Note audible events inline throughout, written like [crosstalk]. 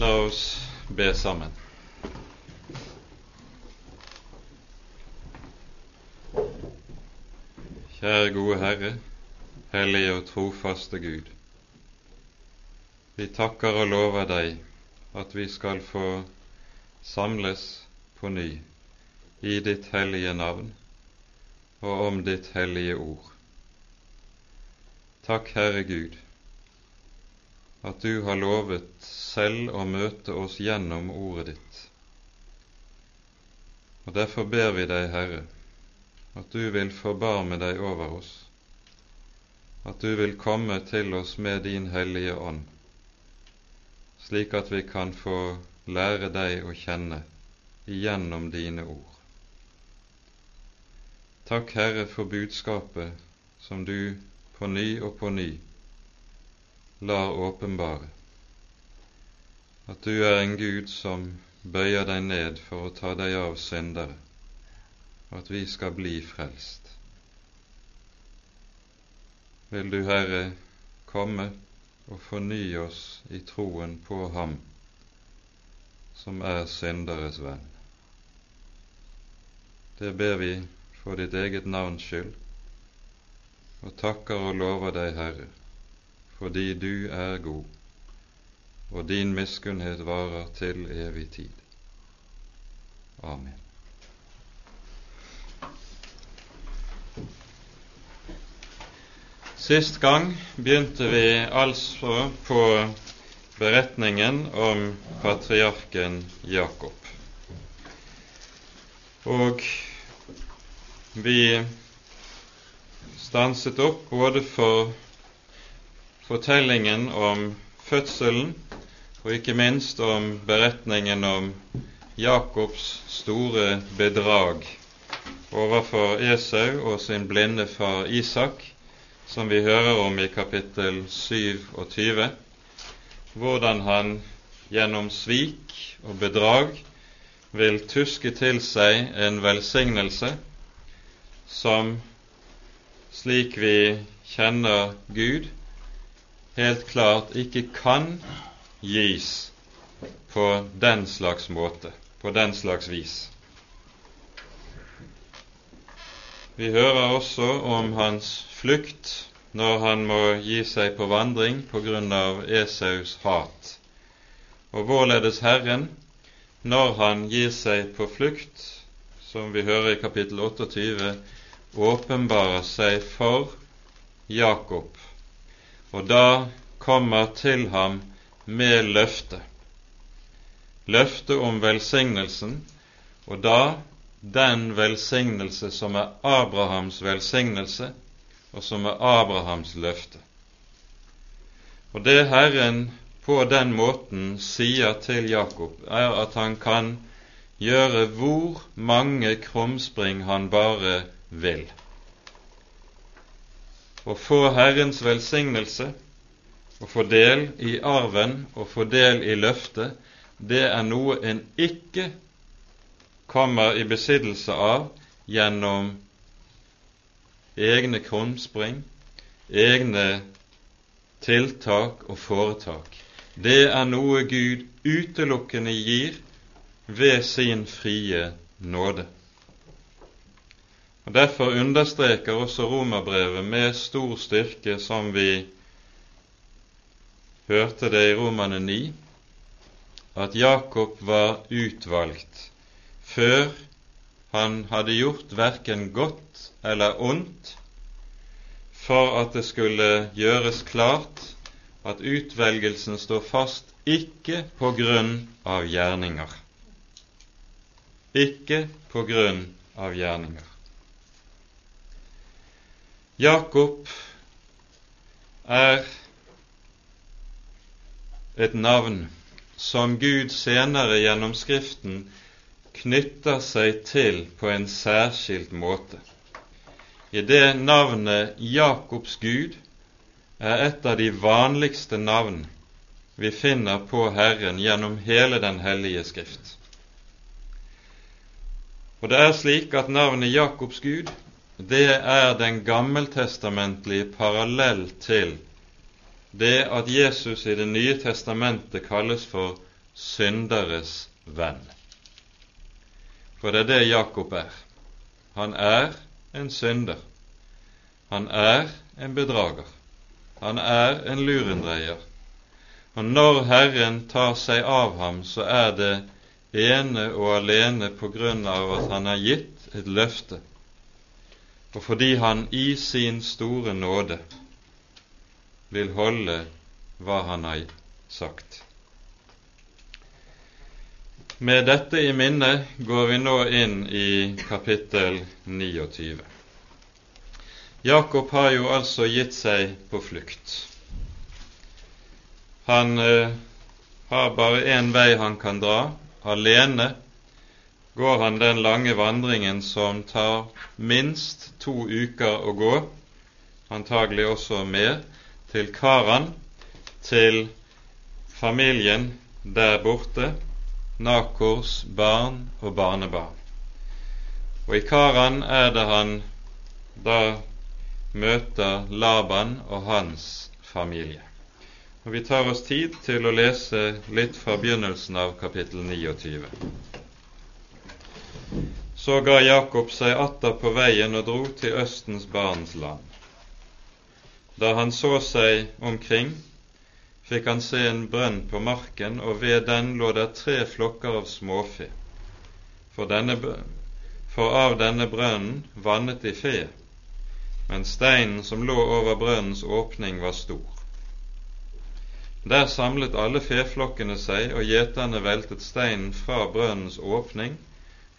La oss be sammen. Kjære gode Herre, hellige og trofaste Gud. Vi takker og lover deg at vi skal få samles på ny i ditt hellige navn og om ditt hellige ord. Takk, Herre Gud, at du har lovet selv å møte oss gjennom ordet ditt. Og Derfor ber vi deg, Herre, at du vil forbarme deg over oss, at du vil komme til oss med din Hellige Ånd, slik at vi kan få lære deg å kjenne igjennom dine ord. Takk, Herre, for budskapet som du på ny og på ny lar åpenbare, at du er en Gud som bøyer deg ned for å ta deg av syndere at vi skal bli frelst. Vil du, Herre, komme og fornye oss i troen på Ham som er synderes venn. Det ber vi for ditt eget navns skyld, og takker og lover deg, Herre, fordi du er god, og din miskunnhet varer til evig tid. Amen. Sist gang begynte vi altså på beretningen om patriarken Jakob. Og vi stanset opp både for fortellingen om fødselen og ikke minst om beretningen om Jakobs store bedrag overfor Esau og sin blinde far Isak, som vi hører om i kapittel 27, hvordan han gjennom svik og bedrag vil tuske til seg en velsignelse som, slik vi kjenner Gud, helt klart ikke kan gis på den slags måte, på den slags vis. Vi hører også om hans flukt når han må gi seg på vandring på grunn av Esaus hat. Og vårledes Herren, når han gir seg på flukt, som vi hører i kapittel 28, åpenbarer seg for Jakob, og da kommer til ham med løfte. Løfte om velsignelsen, og da den velsignelse som er Abrahams velsignelse, og som er Abrahams løfte. Og det Herren på den måten sier til Jakob, er at han kan gjøre hvor mange krumspring han bare vil. Å få Herrens velsignelse, å få del i arven og få del i løftet, det er noe en ikke kommer i besittelse av gjennom egne krumspring, egne tiltak og foretak. Det er noe Gud utelukkende gir ved sin frie nåde. Og Derfor understreker også romerbrevet med stor styrke, som vi hørte det i Romane 9, at Jakob var utvalgt før han hadde gjort verken godt eller ondt, for at det skulle gjøres klart at utvelgelsen står fast ikke på grunn av gjerninger. Ikke på grunn av gjerninger. Jakob er et navn som Gud senere gjennom Skriften knytter seg til på en særskilt måte. I det navnet Jakobs Gud er et av de vanligste navn vi finner på Herren gjennom hele Den hellige Skrift. Og det er slik at navnet Jakobs Gud, det er den gammeltestamentlige parallell til det at Jesus i Det nye testamentet kalles for synderes venn. For det er det Jakob er. Han er en synder. Han er en bedrager. Han er en lurendreier. Og når Herren tar seg av ham, så er det ene og alene på grunn av at han har gitt et løfte, og fordi han i sin store nåde vil holde hva han har sagt. Med dette i minne går vi nå inn i kapittel 29. Jakob har jo altså gitt seg på flukt. Han eh, har bare én vei han kan dra. Alene går han den lange vandringen som tar minst to uker å gå, antagelig også mer, til Karan, til familien der borte, Nakors barn og barnebarn. Og i Karan er det han da møter Laban og hans familie. Og Vi tar oss tid til å lese litt fra begynnelsen av kapittel 29. Så ga Jakob seg atter på veien og dro til Østens barns land. Da han så seg omkring, fikk han se en brønn på marken, og ved den lå det tre flokker av småfe. For, denne, for av denne brønnen vannet de fe, men steinen som lå over brønnens åpning, var stor. Der samlet alle feflokkene seg, og gjeterne veltet steinen fra brønnens åpning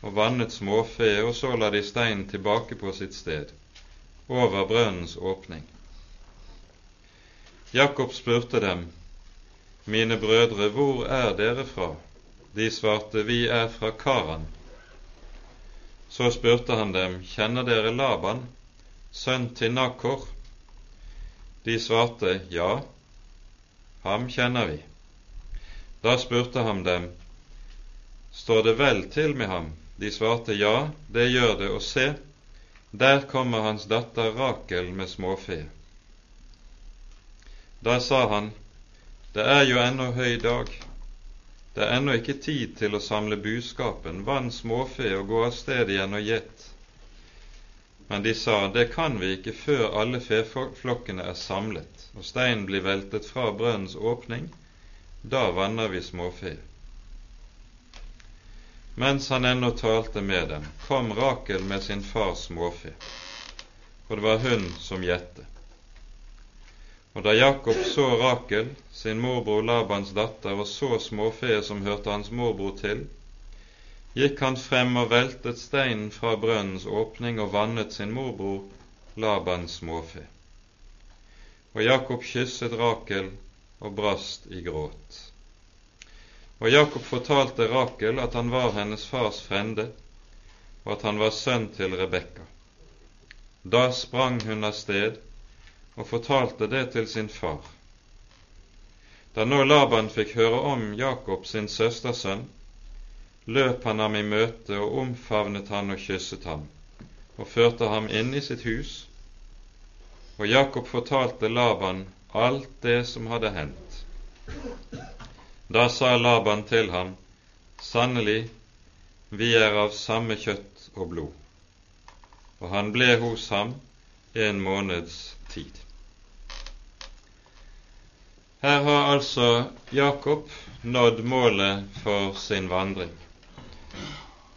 og vannet småfe, og så la de steinen tilbake på sitt sted, over brønnens åpning. Jakob spurte dem, mine brødre, hvor er dere fra? De svarte, Vi er fra Karan. Så spurte han dem, Kjenner dere Laban, sønn til Nakor? De svarte, Ja, ham kjenner vi. Da spurte han dem, Står det vel til med ham? De svarte, Ja, det gjør det, og se, der kommer hans datter Rakel med småfe. Da sa han, det er jo ennå høy dag. Det er ennå ikke tid til å samle buskapen, vann småfe og gå av sted igjen og gjett. Men de sa, det kan vi ikke før alle feflokkene er samlet og steinen blir veltet fra brønnens åpning. Da vanner vi småfe. Mens han ennå talte med dem, kom Rakel med sin fars småfe, og det var hun som gjette. Og da Jakob så Rakel, sin morbror Labans datter, og så småfe som hørte hans morbror til, gikk han frem og veltet steinen fra brønnens åpning og vannet sin morbror Labans småfe. Og Jakob kysset Rakel og brast i gråt. Og Jakob fortalte Rakel at han var hennes fars frende, og at han var sønn til Rebekka. Da sprang hun av sted og fortalte det til sin far. Da nå Laban fikk høre om Jakob sin søstersønn, løp han ham i møte og omfavnet han og kysset ham, og førte ham inn i sitt hus. Og Jakob fortalte Laban alt det som hadde hendt. Da sa Laban til ham, Sannelig, vi er av samme kjøtt og blod. Og han ble hos ham en måneds tid. Her har altså Jakob nådd målet for sin vandring.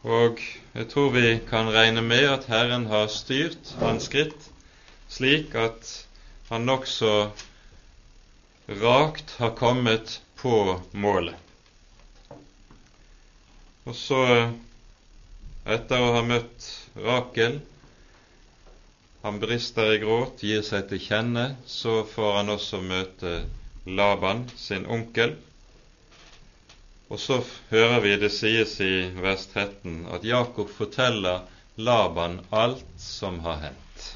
Og jeg tror vi kan regne med at Herren har styrt hans skritt slik at han nokså rakt har kommet på målet. Og så, etter å ha møtt Rakel, han brister i gråt, gir seg til kjenne, så får han også møte Laban, sin onkel. Og så hører vi det sies i vers 13 at Jakob forteller Laban alt som har hendt.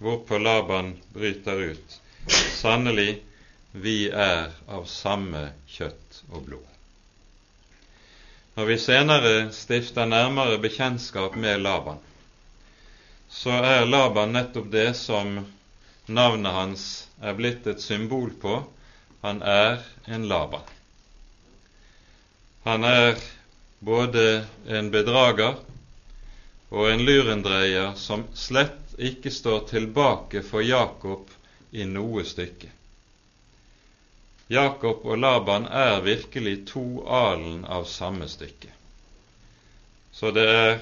Hvorpå Laban bryter ut. Sannelig, vi er av samme kjøtt og blod. Når vi senere stifter nærmere bekjentskap med Laban, så er Laban nettopp det som navnet hans er blitt et symbol på. Han er en Laban. Han er både en bedrager og en lurendreier som slett ikke står tilbake for Jakob i noe stykke. Jakob og Laban er virkelig to alen av samme stykke. Så det er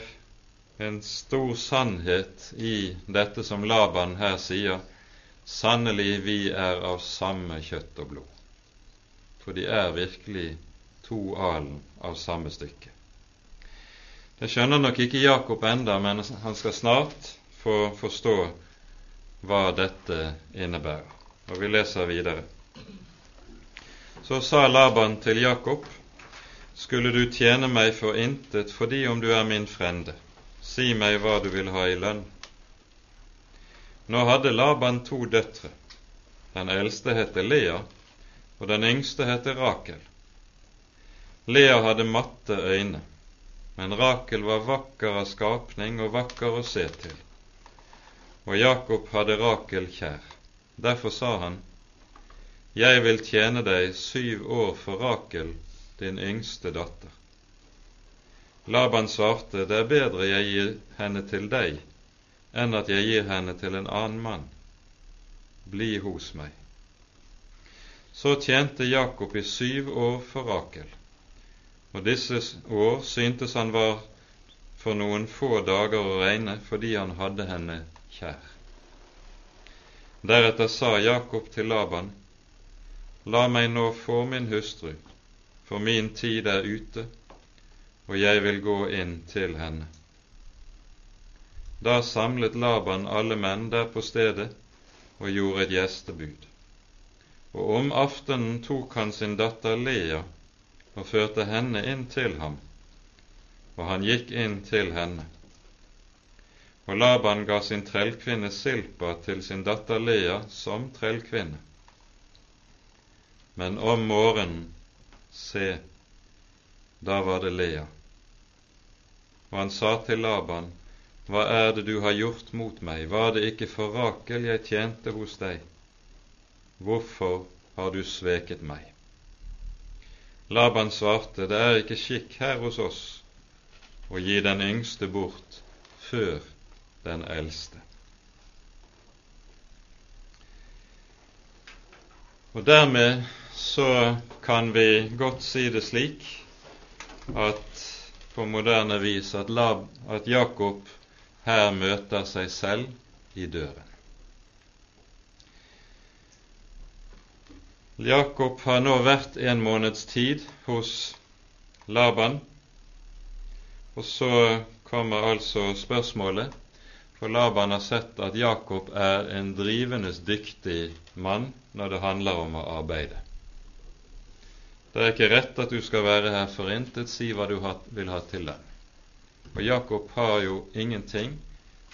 en stor sannhet i dette som Laban her sier. Sannelig, vi er av samme kjøtt og blod. For de er virkelig to alen av samme stykke. Det skjønner nok ikke Jakob enda, men han skal snart få forstå hva dette innebærer. Og vi leser videre. Så sa Laban til Jakob, skulle du tjene meg for intet fordi om du er min frende, si meg hva du vil ha i lønn. Nå hadde Laban to døtre. Den eldste het Lea, og den yngste het Rakel. Lea hadde matte øyne, men Rakel var vakker av skapning og vakker å se til. Og Jakob hadde Rakel kjær. Derfor sa han, jeg vil tjene deg syv år for Rakel, din yngste datter. Laban svarte, det er bedre jeg gir henne til deg, enn at jeg gir henne til en annen mann. Bli hos meg. Så tjente Jakob i syv år for Rakel, og disse år syntes han var for noen få dager å regne fordi han hadde henne kjær. Deretter sa Jakob til Laban, La meg nå få min hustru, for min tid er ute, og jeg vil gå inn til henne. Da samlet Laban alle menn der på stedet og gjorde et gjestebud. Og om aftenen tok han sin datter Lea og førte henne inn til ham, og han gikk inn til henne. Og Laban ga sin trellkvinne Silpa til sin datter Lea som trellkvinne. Men om morgenen, se, da var det Lea. Og han sa til Laban, Hva er det du har gjort mot meg? Var det ikke for Rakel jeg tjente hos deg? Hvorfor har du sveket meg? Laban svarte, Det er ikke skikk her hos oss å gi den yngste bort før den eldste. Og dermed så kan vi godt si det slik at på moderne vis at, Lab, at Jakob her møter seg selv i døren. Jakob har nå vært en måneds tid hos Laban, og så kommer altså spørsmålet for Laban har sett at Jakob er en drivende dyktig mann når det handler om å arbeide. Det er ikke rett at du skal være her forintet, si hva du vil ha til dem Og Jakob har jo ingenting,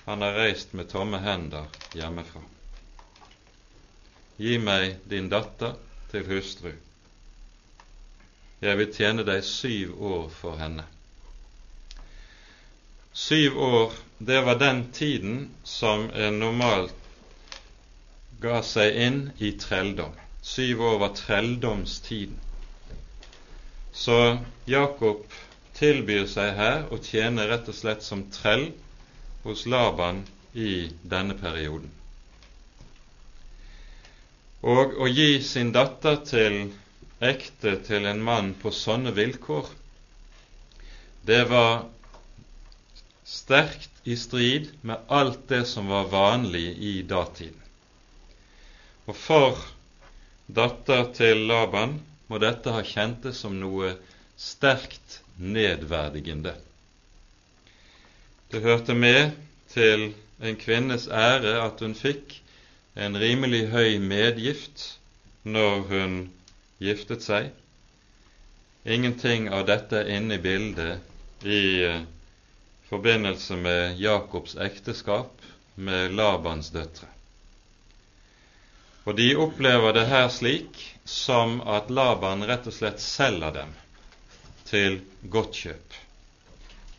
han har reist med tomme hender hjemmefra. Gi meg din datter til hustru. Jeg vil tjene deg syv år for henne. Syv år, det var den tiden som en normalt ga seg inn i trelldom. Syv år var trelldomstiden. Så Jakob tilbyr seg her å tjene rett og slett som trell hos Laban i denne perioden. Og å gi sin datter til ekte til en mann på sånne vilkår, det var sterkt i strid med alt det som var vanlig i datiden. Og for datter til Laban må dette ha kjentes som noe sterkt nedverdigende. Det hørte med til en kvinnes ære at hun fikk en rimelig høy medgift når hun giftet seg. Ingenting av dette er inne i bildet i eh, forbindelse med Jakobs ekteskap med Labans døtre. Og de opplever det her slik som at Laban rett og slett selger dem til godt kjøp.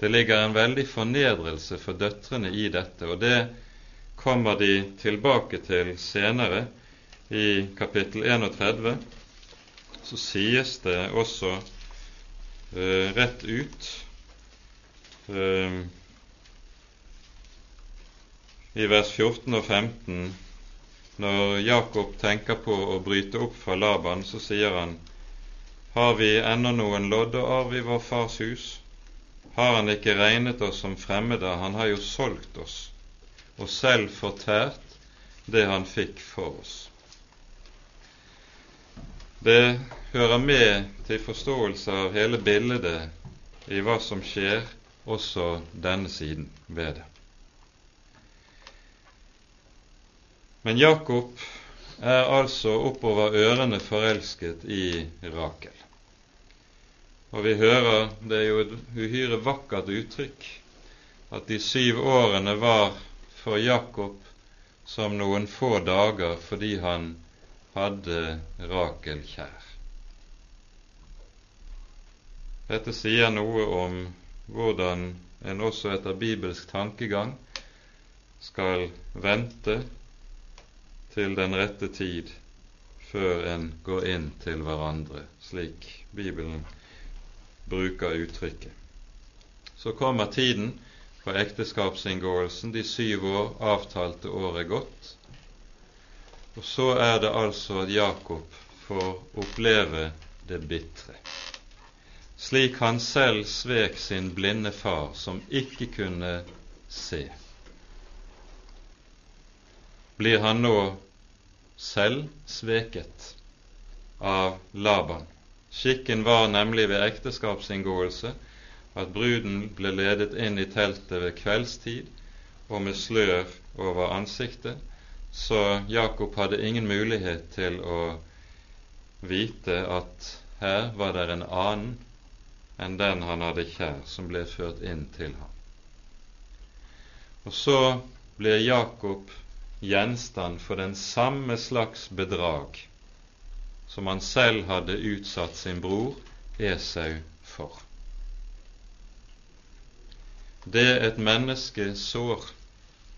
Det ligger en veldig fornedrelse for døtrene i dette, og det kommer de tilbake til senere. I kapittel 31 så sies det også uh, rett ut uh, i vers 14 og 15 når Jakob tenker på å bryte opp fra Laban, så sier han har vi ennå noen lodd og i vår fars hus? Har han ikke regnet oss som fremmede? Han har jo solgt oss og selv fortært det han fikk for oss. Det hører med til forståelse av hele bildet i hva som skjer også denne siden ved det. Men Jakob er altså oppover ørene forelsket i Rakel. Og vi hører det er jo et uhyre vakkert uttrykk at de syv årene var for Jakob som noen få dager fordi han hadde Rakel kjær. Dette sier noe om hvordan en også etter bibelsk tankegang skal vente til den rette tid før en går inn til hverandre, slik Bibelen bruker uttrykket. Så kommer tiden for ekteskapsinngåelsen, de syv år, avtalte året gått. Og så er det altså at Jakob får oppleve det bitre. Slik han selv svek sin blinde far, som ikke kunne se blir han nå selv sveket av Laban. Skikken var nemlig ved ekteskapsinngåelse at bruden ble ledet inn i teltet ved kveldstid og med slør over ansiktet, så Jakob hadde ingen mulighet til å vite at her var det en annen enn den han hadde kjær, som ble ført inn til ham. Og så blir Jakob gjenstand for den samme slags bedrag som han selv hadde utsatt sin bror Esau for. Det et menneske sår,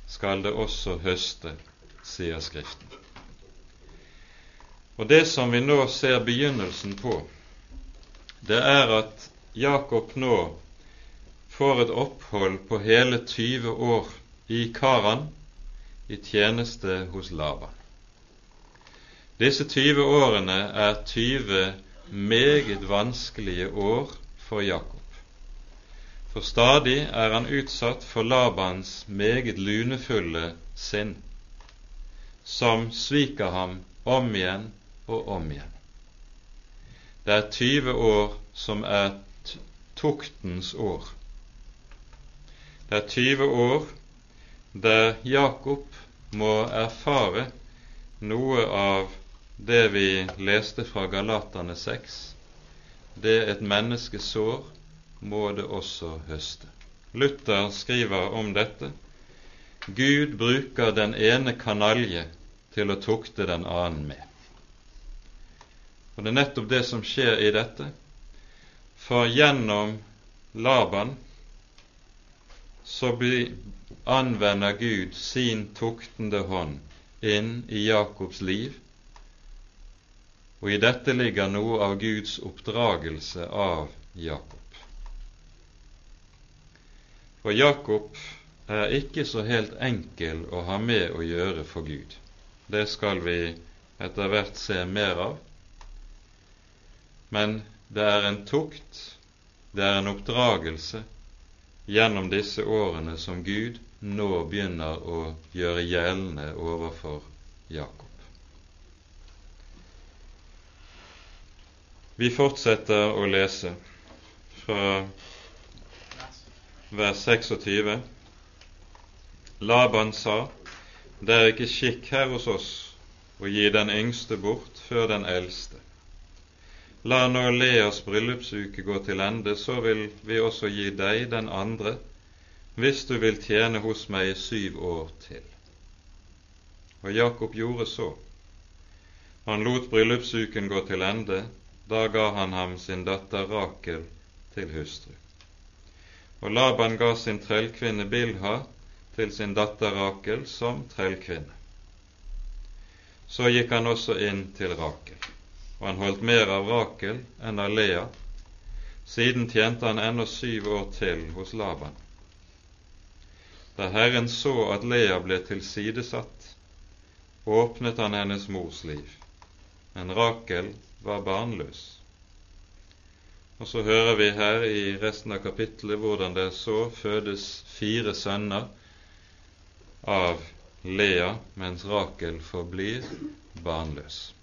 skal det også høste, sier Skriften. Og det som vi nå ser begynnelsen på, det er at Jakob nå får et opphold på hele 20 år i Karan, i tjeneste hos Laban. Disse 20 årene er 20 meget vanskelige år for Jakob. For stadig er han utsatt for Labans meget lunefulle sinn, som sviker ham om igjen og om igjen. Det er 20 år som er tuktens år. Det er 20 år der Jakob må erfare noe av det vi leste fra Galaterne 6. Det et menneske sår, må det også høste. Luther skriver om dette. Gud bruker den ene kanalje til å tukte den annen med. Og Det er nettopp det som skjer i dette. For gjennom Laban så anvender Gud sin tuktende hånd inn i Jakobs liv, og i dette ligger noe av Guds oppdragelse av Jakob. For Jakob er ikke så helt enkel å ha med å gjøre for Gud. Det skal vi etter hvert se mer av. Men det er en tukt, det er en oppdragelse gjennom disse årene som Gud nå begynner å gjøre gjeldende overfor Jakob. Vi fortsetter å lese fra vers 26. Laban sa, det er ikke skikk her hos oss å gi den yngste bort før den eldste. La nå Leas bryllupsuke gå til ende, så vil vi også gi deg den andre, hvis du vil tjene hos meg i syv år til. Og Jakob gjorde så. Han lot bryllupsuken gå til ende, da ga han ham sin datter Rakel til hustru. Og Laban ga sin trellkvinne Bilha til sin datter Rakel som trellkvinne. Så gikk han også inn til Rakel og han holdt mer av Rakel enn av Lea, Siden tjente han ennå syv år til hos Laban. Da Herren så at Lea ble tilsidesatt, åpnet han hennes mors liv, men Rakel var barnløs. Og så hører vi her i resten av kapittelet hvordan det så fødes fire sønner av Lea, mens Rakel forblir barnløs.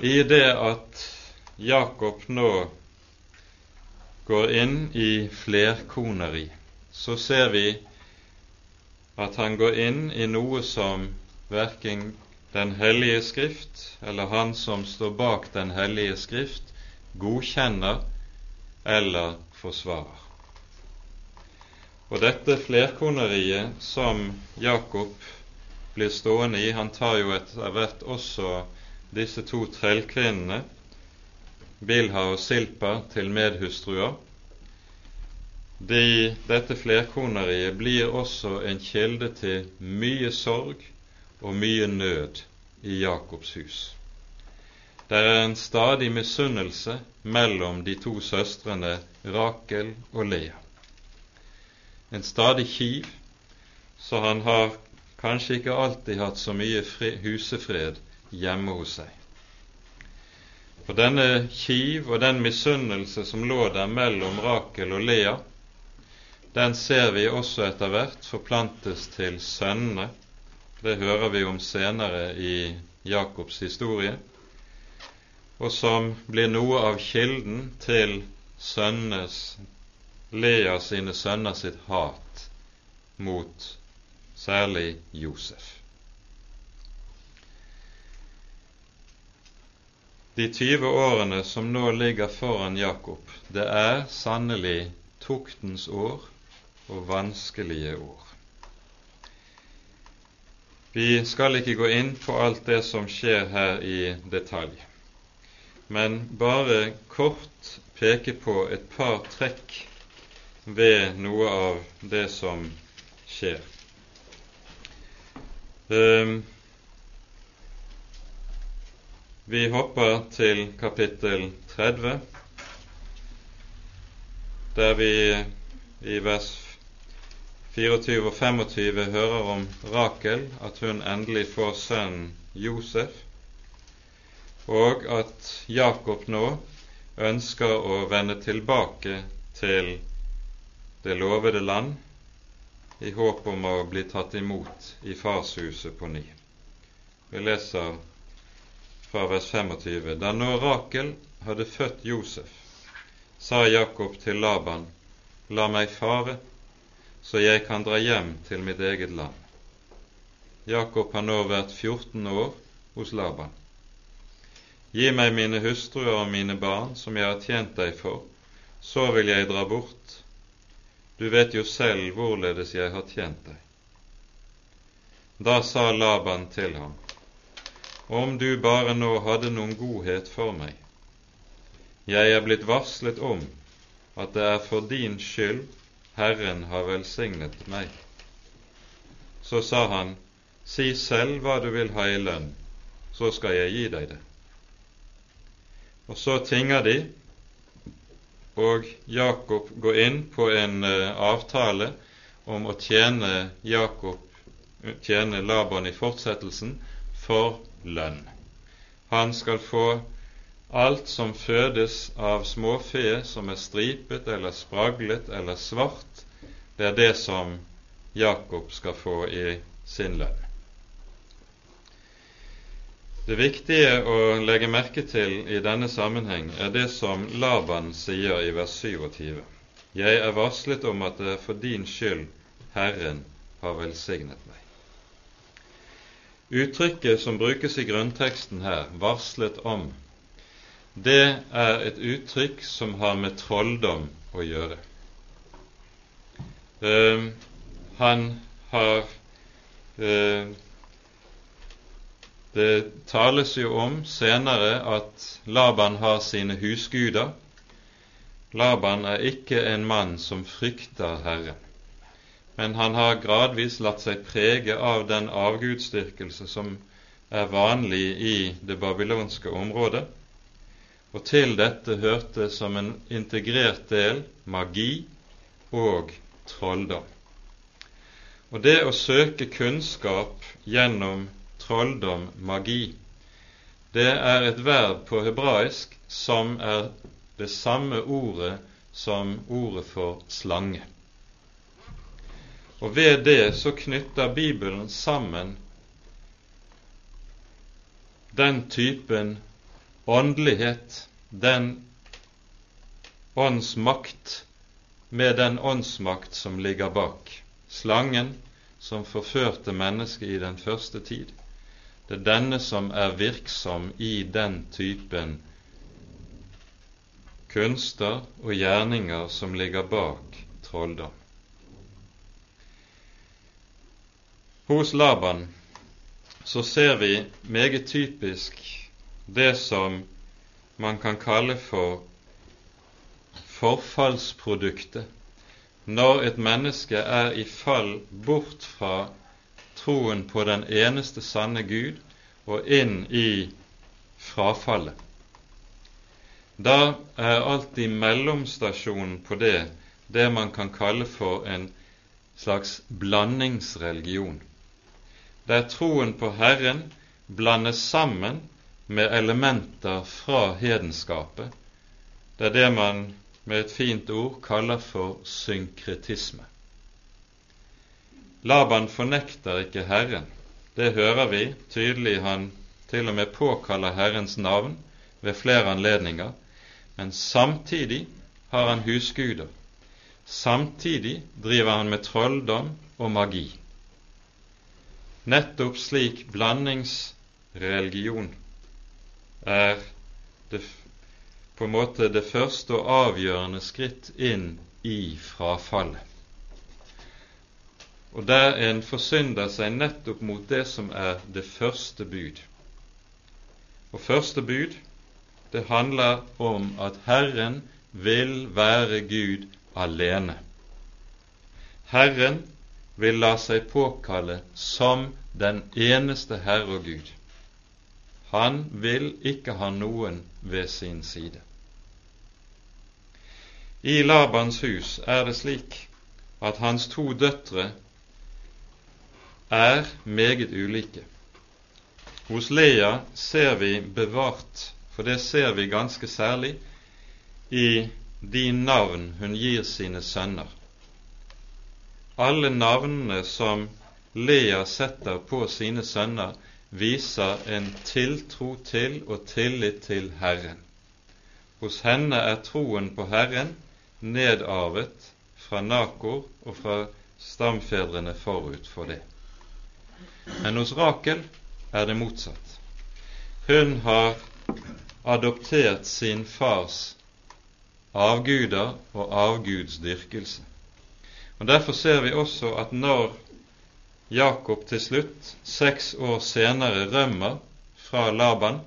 I det at Jakob nå går inn i flerkoneri, så ser vi at han går inn i noe som verken Den hellige skrift eller han som står bak Den hellige skrift, godkjenner eller forsvarer. Og dette flerkoneriet som Jakob blir stående i Han tar jo etter hvert også disse to trellkvinnene, Bilha og Silpa, til medhustruer, de, dette flerkoneriet blir også en kilde til mye sorg og mye nød i Jakobs hus. Det er en stadig misunnelse mellom de to søstrene Rakel og Lea. En stadig kiv, så han har kanskje ikke alltid hatt så mye husefred hjemme hos seg. For denne kiv og den misunnelse som lå der mellom Rakel og Lea, den ser vi også etter hvert forplantes til sønnene. Det hører vi om senere i Jakobs historie, og som blir noe av kilden til sønnes, Lea sine sønner sitt hat mot særlig Josef. De 20 årene som nå ligger foran Jakob, det er sannelig tuktens år og vanskelige ord. Vi skal ikke gå inn på alt det som skjer her i detalj, men bare kort peke på et par trekk ved noe av det som skjer. Um, vi hopper til kapittel 30, der vi i vers 24 og 25 hører om Rakel, at hun endelig får sønnen Josef, og at Jakob nå ønsker å vende tilbake til det lovede land i håp om å bli tatt imot i farshuset på ny. Vi leser fra vers 25. Da nå Rakel hadde født Josef, sa Jakob til Laban, la meg fare, så jeg kan dra hjem til mitt eget land. Jakob har nå vært 14 år hos Laban. Gi meg mine hustruer og mine barn, som jeg har tjent deg for, så vil jeg dra bort. Du vet jo selv hvorledes jeg har tjent deg. Da sa Laban til ham, Om du bare nå hadde noen godhet for meg. Jeg er blitt varslet om at det er for din skyld Herren har velsignet meg. Så sa han, Si selv hva du vil ha i lønn, så skal jeg gi deg det. Og så tinger de, og Jakob går inn på en uh, avtale om å tjene Jakob, tjene Laban i fortsettelsen for lønn. Han skal få Alt som fødes av småfe som er stripet eller spraglet eller svart, det er det som Jakob skal få i sin lønn. Det viktige å legge merke til i denne sammenheng er det som Laban sier i vers 27. Jeg er varslet om at det er for din skyld Herren har velsignet meg. Uttrykket som brukes i grunnteksten her, 'varslet om', det er et uttrykk som har med trolldom å gjøre. Uh, han har uh, Det tales jo om senere at Laban har sine husguder. Laban er ikke en mann som frykter Herren, men han har gradvis latt seg prege av den avgudsdyrkelse som er vanlig i det babylonske området, og til dette hørte som en integrert del magi og trolldom. Og det å søke kunnskap gjennom trolldom, magi, det er et verb på hebraisk som er det samme ordet som ordet for slange. Og ved det så knytter Bibelen sammen den typen åndelighet, den åndsmakt, med den åndsmakt som ligger bak. Slangen som forførte mennesket i den første tid. Det er denne som er virksom i den typen kunster og gjerninger som ligger bak trolldom. Hos Laban så ser vi meget typisk det som man kan kalle for forfallsproduktet når et menneske er i fall bort fra troen på den eneste sanne Gud og inn i frafallet. Da er alltid mellomstasjonen på det det man kan kalle for en slags blandingsreligion, der troen på Herren blandes sammen med elementer fra hedenskapet. Det er det man med et fint ord kaller for synkretisme. Laban fornekter ikke Herren. Det hører vi tydelig. Han til og med påkaller Herrens navn ved flere anledninger. Men samtidig har han husguder. Samtidig driver han med trolldom og magi. Nettopp slik blandingsreligion er det på en måte det første og avgjørende skritt inn i frafallet. Og der en forsynder seg nettopp mot det som er det første bud. Og første bud, det handler om at Herren vil være Gud alene. Herren vil la seg påkalle som den eneste Herre og Gud. Han vil ikke ha noen ved sin side. I Labans hus er det slik at hans to døtre er meget ulike. Hos Lea ser vi bevart, for det ser vi ganske særlig, i de navn hun gir sine sønner. Alle navnene som Lea setter på sine sønner, viser en tiltro til og tillit til Herren. Hos henne er troen på Herren nedarvet fra Nakor og fra stamfedrene forut for det. Men hos Rakel er det motsatt. Hun har adoptert sin fars avguder og avgudsdyrkelse. Og Derfor ser vi også at når Jakob til slutt, seks år senere, rømmer fra Laban,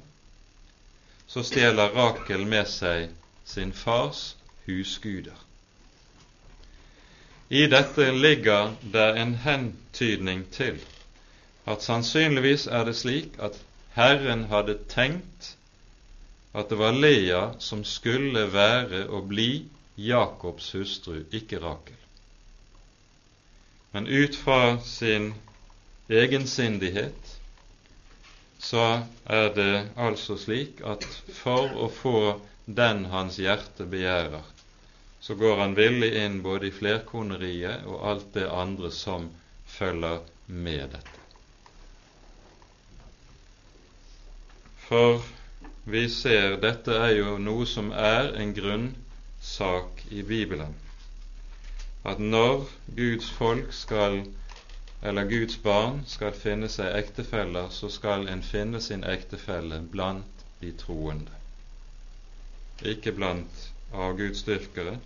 så stjeler Rakel med seg sin fars husguder. I dette ligger det en hentydning til at sannsynligvis er det slik at Herren hadde tenkt at det var Lea som skulle være og bli Jakobs hustru, ikke Rakel. Men ut fra sin egensindighet så er det altså slik at for å få den hans hjerte begjærer, så går han villig inn både i flerkoneriet og alt det andre som følger med dette. For vi ser dette er jo noe som er en grunnsak i Bibelen at når Guds folk skal, eller Guds barn skal finne seg ektefeller, så skal en finne sin ektefelle blant de troende, ikke blant avgudsdyrkere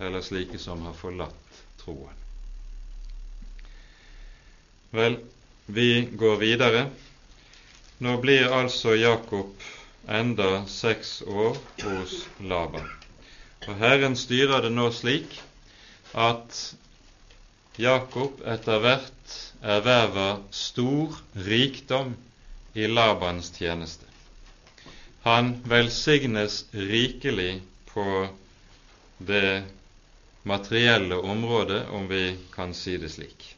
eller slike som har forlatt troen. Vel, vi går videre. Nå blir altså Jakob enda seks år hos Laban. Og Herren styrer det nå slik at Jakob etter hvert erverver stor rikdom i Labans tjeneste. Han velsignes rikelig på det materielle området, om vi kan si det slik.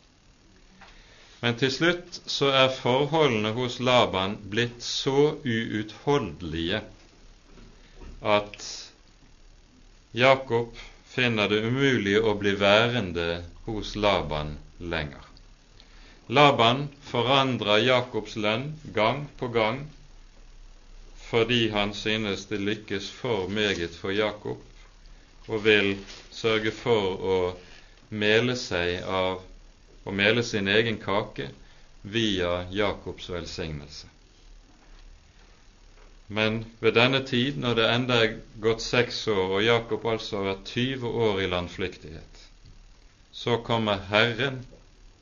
Men til slutt så er forholdene hos Laban blitt så uutholdelige at Jakob finner det umulig å bli værende hos Laban lenger. Laban forandrer Jakobs lønn gang på gang fordi han synes det lykkes for meget for Jakob, og vil sørge for å mele seg av å mele sin egen kake via Jakobs velsignelse. Men ved denne tid, når det enda er gått seks år, og Jakob altså har vært 20 år i landflyktighet, så kommer Herren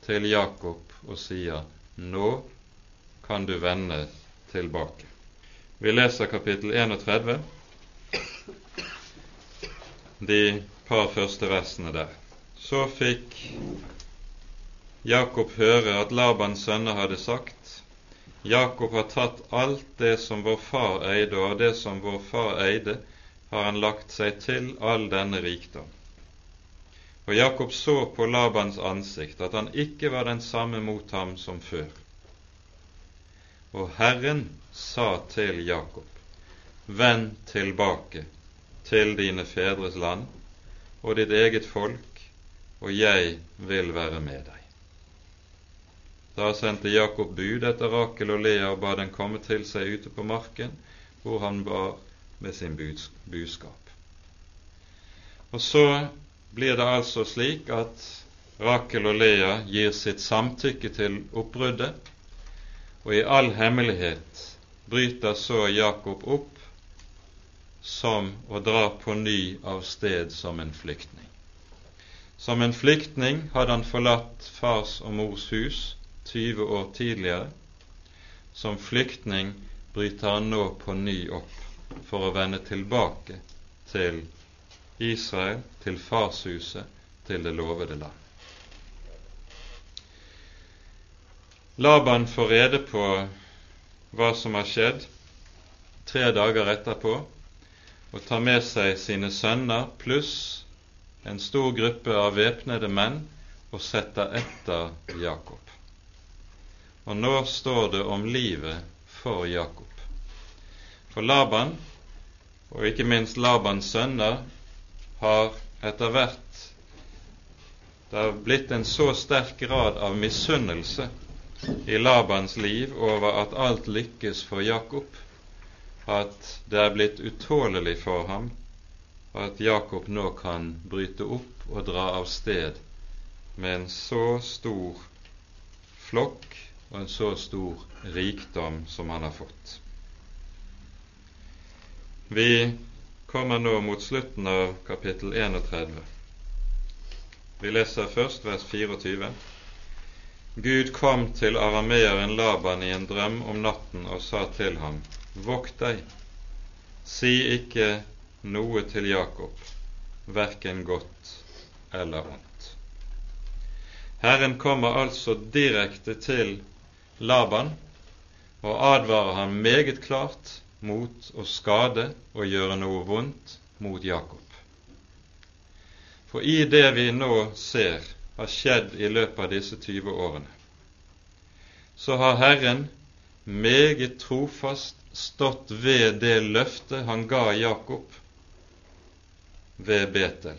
til Jakob og sier, Nå kan du vende tilbake. Vi leser kapittel 31, de par første versene der. Så fikk Jakob høre at Labans sønner hadde sagt Jakob har tatt alt det som vår far eide, og av det som vår far eide, har han lagt seg til all denne rikdom. Og Jakob så på Labans ansikt at han ikke var den samme mot ham som før. Og Herren sa til Jakob, Vend tilbake til dine fedres land og ditt eget folk, og jeg vil være med deg. Da sendte Jakob bud etter Rakel og Lea og ba den komme til seg ute på marken, hvor han bar med sin budskap. Og så blir det altså slik at Rakel og Lea gir sitt samtykke til oppbruddet, og i all hemmelighet bryter så Jakob opp som å dra på ny av sted som en flyktning. Som en flyktning hadde han forlatt fars og mors hus 20 år tidligere. Som flyktning bryter han nå på ny opp for å vende tilbake til Israel, til farshuset, til det lovede land. Laban får rede på hva som har skjedd, tre dager etterpå, og tar med seg sine sønner pluss en stor gruppe av væpnede menn og setter etter Jakob. Og nå står det om livet for Jakob. For Laban, og ikke minst Labans sønner, har etter hvert det har blitt en så sterk grad av misunnelse i Labans liv over at alt lykkes for Jakob, at det er blitt utålelig for ham at Jakob nå kan bryte opp og dra av sted med en så stor flokk og en så stor rikdom som han har fått. Vi kommer nå mot slutten av kapittel 31. Vi leser først vers 24. Gud kom til arameeren Laban i en drøm om natten og sa til ham, Vokt deg, si ikke noe til Jakob, verken godt eller ondt. Herren kommer altså direkte til Laban og advarer ham meget klart mot å skade og gjøre noe vondt mot Jakob. For i det vi nå ser, har skjedd i løpet av disse 20 årene, så har Herren meget trofast stått ved det løftet han ga Jakob ved Betel.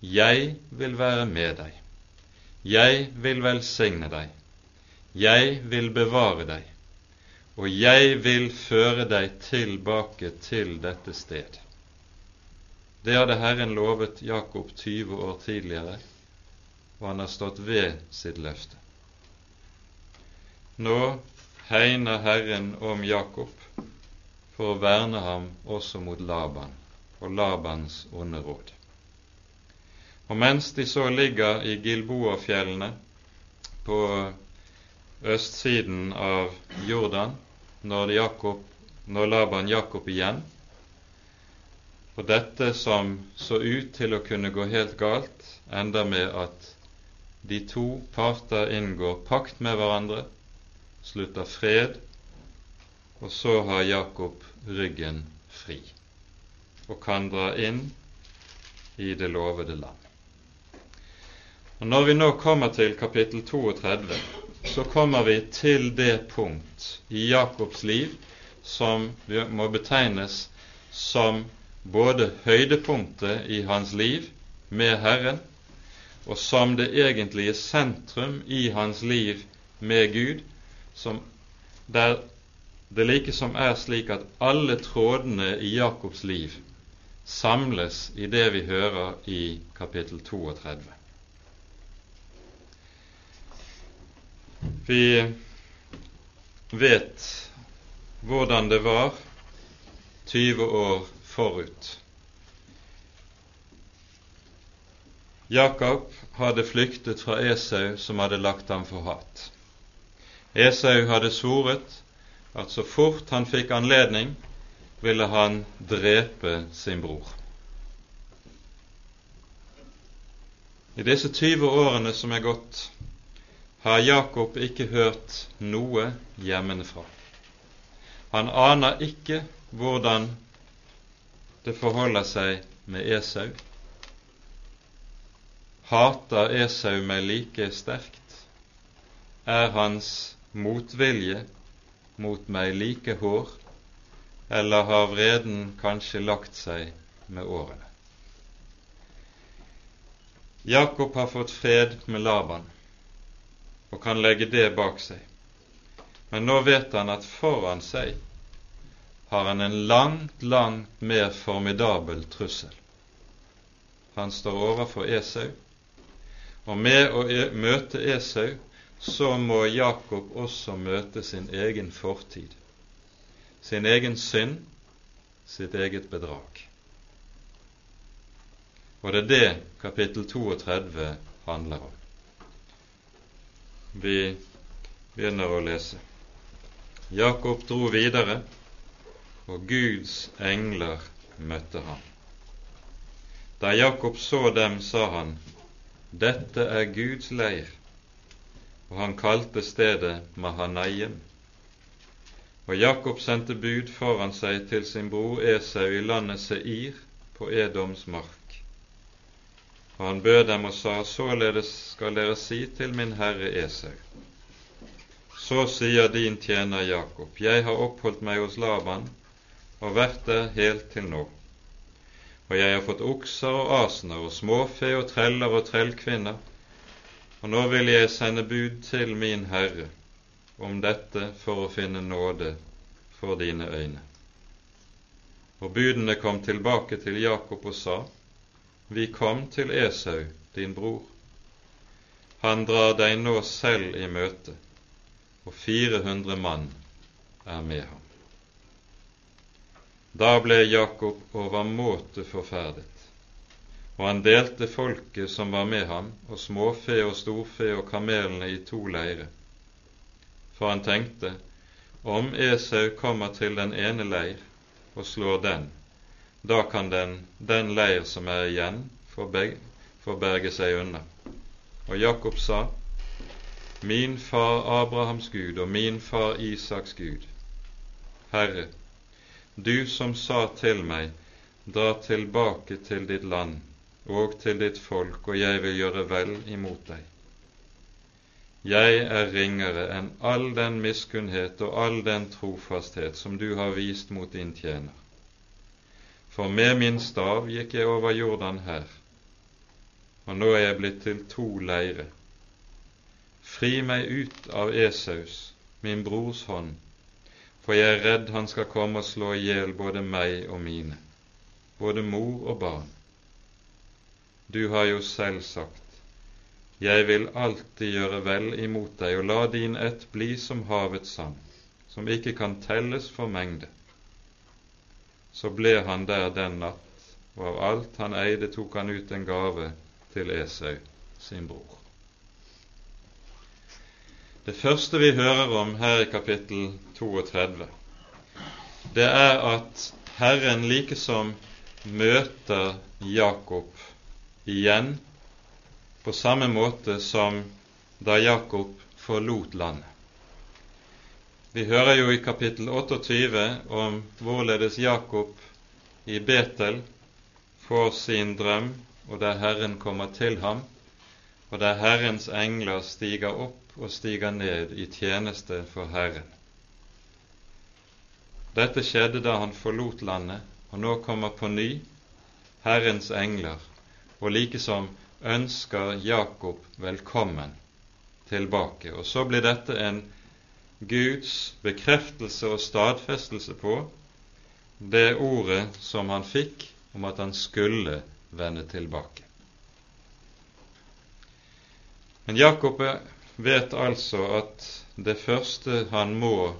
Jeg vil være med deg. Jeg vil velsigne deg. Jeg vil bevare deg. Og jeg vil føre deg tilbake til dette sted. Det hadde Herren lovet Jakob 20 år tidligere, og han har stått ved sitt løfte. Nå hegner Herren om Jakob for å verne ham også mot Laban og Labans onde råd. Og mens de så ligger i Gilboafjellene på østsiden av Jordan, når, Jakob, når Laban Jakob igjen, og dette som så ut til å kunne gå helt galt, enda med at de to parter inngår pakt med hverandre, slutter fred og så har Jakob ryggen fri og kan dra inn i det lovede land. Og Når vi nå kommer til kapittel 32, så kommer vi til det punkt i Jakobs liv som må betegnes som både høydepunktet i hans liv med Herren, og som det egentlige sentrum i hans liv med Gud, som der det likesom er slik at alle trådene i Jakobs liv samles i det vi hører i kapittel 32. Vi vet hvordan det var 20 år forut. Jakob hadde flyktet fra Esau, som hadde lagt ham for hat. Esau hadde svoret at så fort han fikk anledning, ville han drepe sin bror. I disse 20 årene som er gått, har Jakob ikke hørt noe hjemmefra. Han aner ikke hvordan det forholder seg med Esau. Hater Esau meg like sterkt? Er hans motvilje mot meg like hår, eller har vreden kanskje lagt seg med årene? Jakob har fått fred med Laban og kan legge det bak seg. Men nå vet han at foran seg har han en langt, langt mer formidabel trussel. Han står overfor Esau, og med å e- møte Esau så må Jakob også møte sin egen fortid, sin egen synd, sitt eget bedrag. Og det er det kapittel 32 handler om. Vi begynner å lese. Jakob dro videre, og Guds engler møtte ham. Da Jakob så dem, sa han, Dette er Guds leir, og han kalte stedet Mahanaim. Og Jakob sendte bud foran seg til sin bror Esau i landet Seir på Edoms mark. Og han bød dem og sa, således skal dere si til min herre Esau. Så sier din tjener Jakob, jeg har oppholdt meg hos Laban og vært der helt til nå. Og jeg har fått okser og asener og småfe og treller og trellkvinner og nå vil jeg sende bud til min Herre om dette for å finne nåde for dine øyne. Og budene kom tilbake til Jakob og sa, Vi kom til Esau, din bror. Han drar deg nå selv i møte, og 400 mann er med ham. Da ble Jakob overmåte forferdet og han delte folket som var med ham, og småfe og storfe og kamelene i to leire. For han tenkte, om Esau kommer til den ene leir og slår den, da kan den, den leir som er igjen, få berge seg unna. Og Jakob sa, Min far Abrahams Gud og min far Isaks Gud, Herre, du som sa til meg, dra tilbake til ditt land og til ditt folk, og jeg vil gjøre vel imot deg. Jeg er ringere enn all den miskunnhet og all den trofasthet som du har vist mot din tjener. For med min stav gikk jeg over Jordan her, og nå er jeg blitt til to leire. Fri meg ut av Esaus, min brors hånd, for jeg er redd han skal komme og slå i hjel både meg og mine, både mor og barn. Du har jo selv sagt, Jeg vil alltid gjøre vel imot deg og la din ett bli som havets sand, som ikke kan telles for mengde. Så ble han der den natt, og av alt han eide, tok han ut en gave til Esau, sin bror. Det første vi hører om her i kapittel 32, det er at Herren likesom møter Jakob igjen på samme måte som da Jakob forlot landet. Vi hører jo i kapittel 28 om hvorledes Jakob i Betel får sin drøm, og der Herren kommer til ham, og der Herrens engler stiger opp og stiger ned i tjeneste for Herren. Dette skjedde da han forlot landet, og nå kommer på ny Herrens engler, og likesom ønsker Jakob velkommen tilbake. Og så blir dette en Guds bekreftelse og stadfestelse på det ordet som han fikk om at han skulle vende tilbake. Men Jakob vet altså at det første han må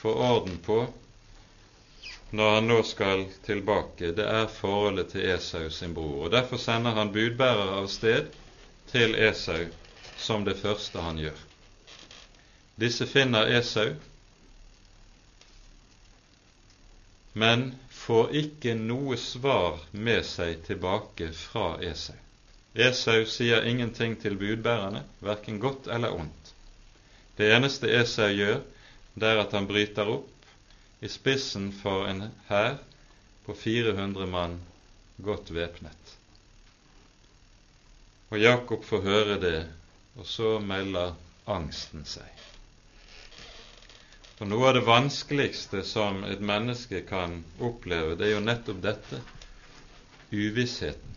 få orden på når han nå skal tilbake, det er forholdet til Esau sin bror. Og Derfor sender han budbærere av sted til Esau som det første han gjør. Disse finner Esau, men får ikke noe svar med seg tilbake fra Esau. Esau sier ingenting til budbærerne, verken godt eller ondt. Det eneste Esau gjør, det er at han bryter opp i spissen for en hær på 400 mann godt væpnet. Og Jakob får høre det, og så melder angsten seg. For noe av det vanskeligste som et menneske kan oppleve, det er jo nettopp dette uvissheten.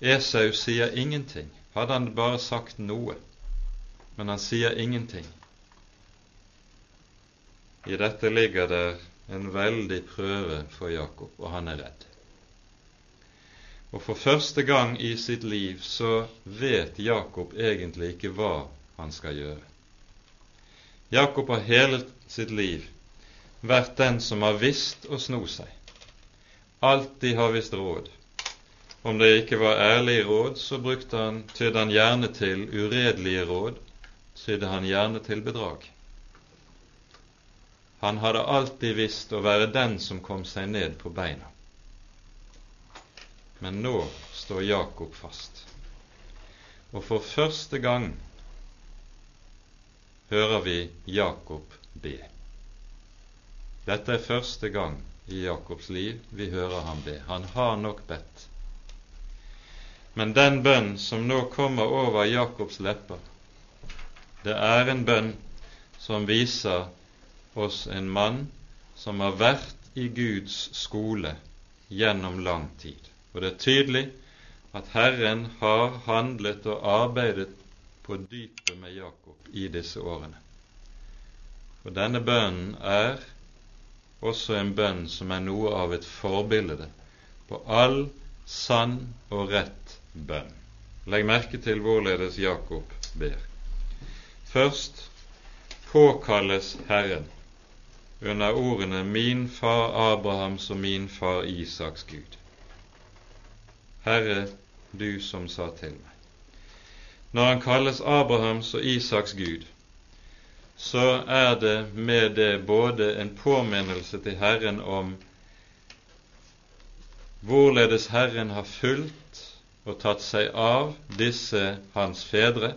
Esau sier ingenting. Hadde han bare sagt noe, men han sier ingenting. I dette ligger det en veldig prøve for Jakob, og han er redd. Og for første gang i sitt liv så vet Jakob egentlig ikke hva han skal gjøre. Jakob har hele sitt liv vært den som har visst å sno seg. Alltid har visst råd. Om det ikke var ærlige råd, så brukte han, tydde han gjerne til uredelige råd, tydde han gjerne til bedrag. Han hadde alltid visst å være den som kom seg ned på beina. Men nå står Jakob fast. Og for første gang hører vi Jakob be. Dette er første gang i Jakobs liv vi hører ham be. Han har nok bedt. Men den bønn som nå kommer over Jakobs lepper, det er en bønn som viser oss en mann som har vært i Guds skole gjennom lang tid. Og det er tydelig at Herren har handlet og arbeidet på dypet med Jakob i disse årene. Og denne bønnen er også en bønn som er noe av et forbilde på all sann og rett bønn. Legg merke til hvorledes Jakob ber. Først påkalles Herren under ordene 'min far Abrahams og min far Isaks Gud'. Herre, du som sa til meg. Når han kalles Abrahams og Isaks Gud, så er det med det både en påminnelse til Herren om hvorledes Herren har fulgt og tatt seg av disse hans fedre,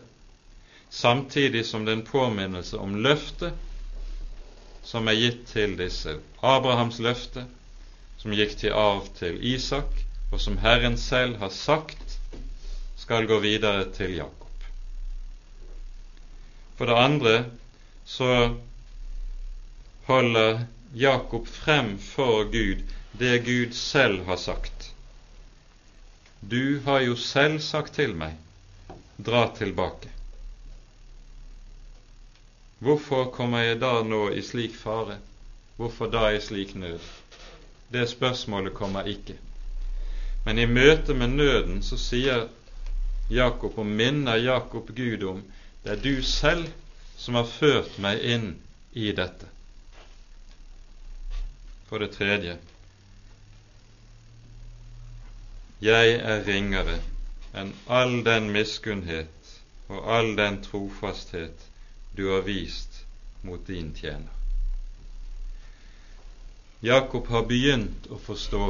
samtidig som det er en påminnelse om løftet som er gitt til disse. Abrahams løfte, som gikk til arv til Isak, og som Herren selv har sagt skal gå videre til Jakob. For det andre så holder Jakob frem for Gud det Gud selv har sagt. Du har jo selv sagt til meg, dra tilbake. Hvorfor kommer jeg da nå i slik fare? Hvorfor da i slik nød? Det spørsmålet kommer ikke. Men i møte med nøden så sier Jakob og minner Jakob Gud om det er du selv som har ført meg inn i dette. For det tredje jeg er ringere enn all den miskunnhet og all den trofasthet du har vist mot din tjener. Jakob har begynt å forstå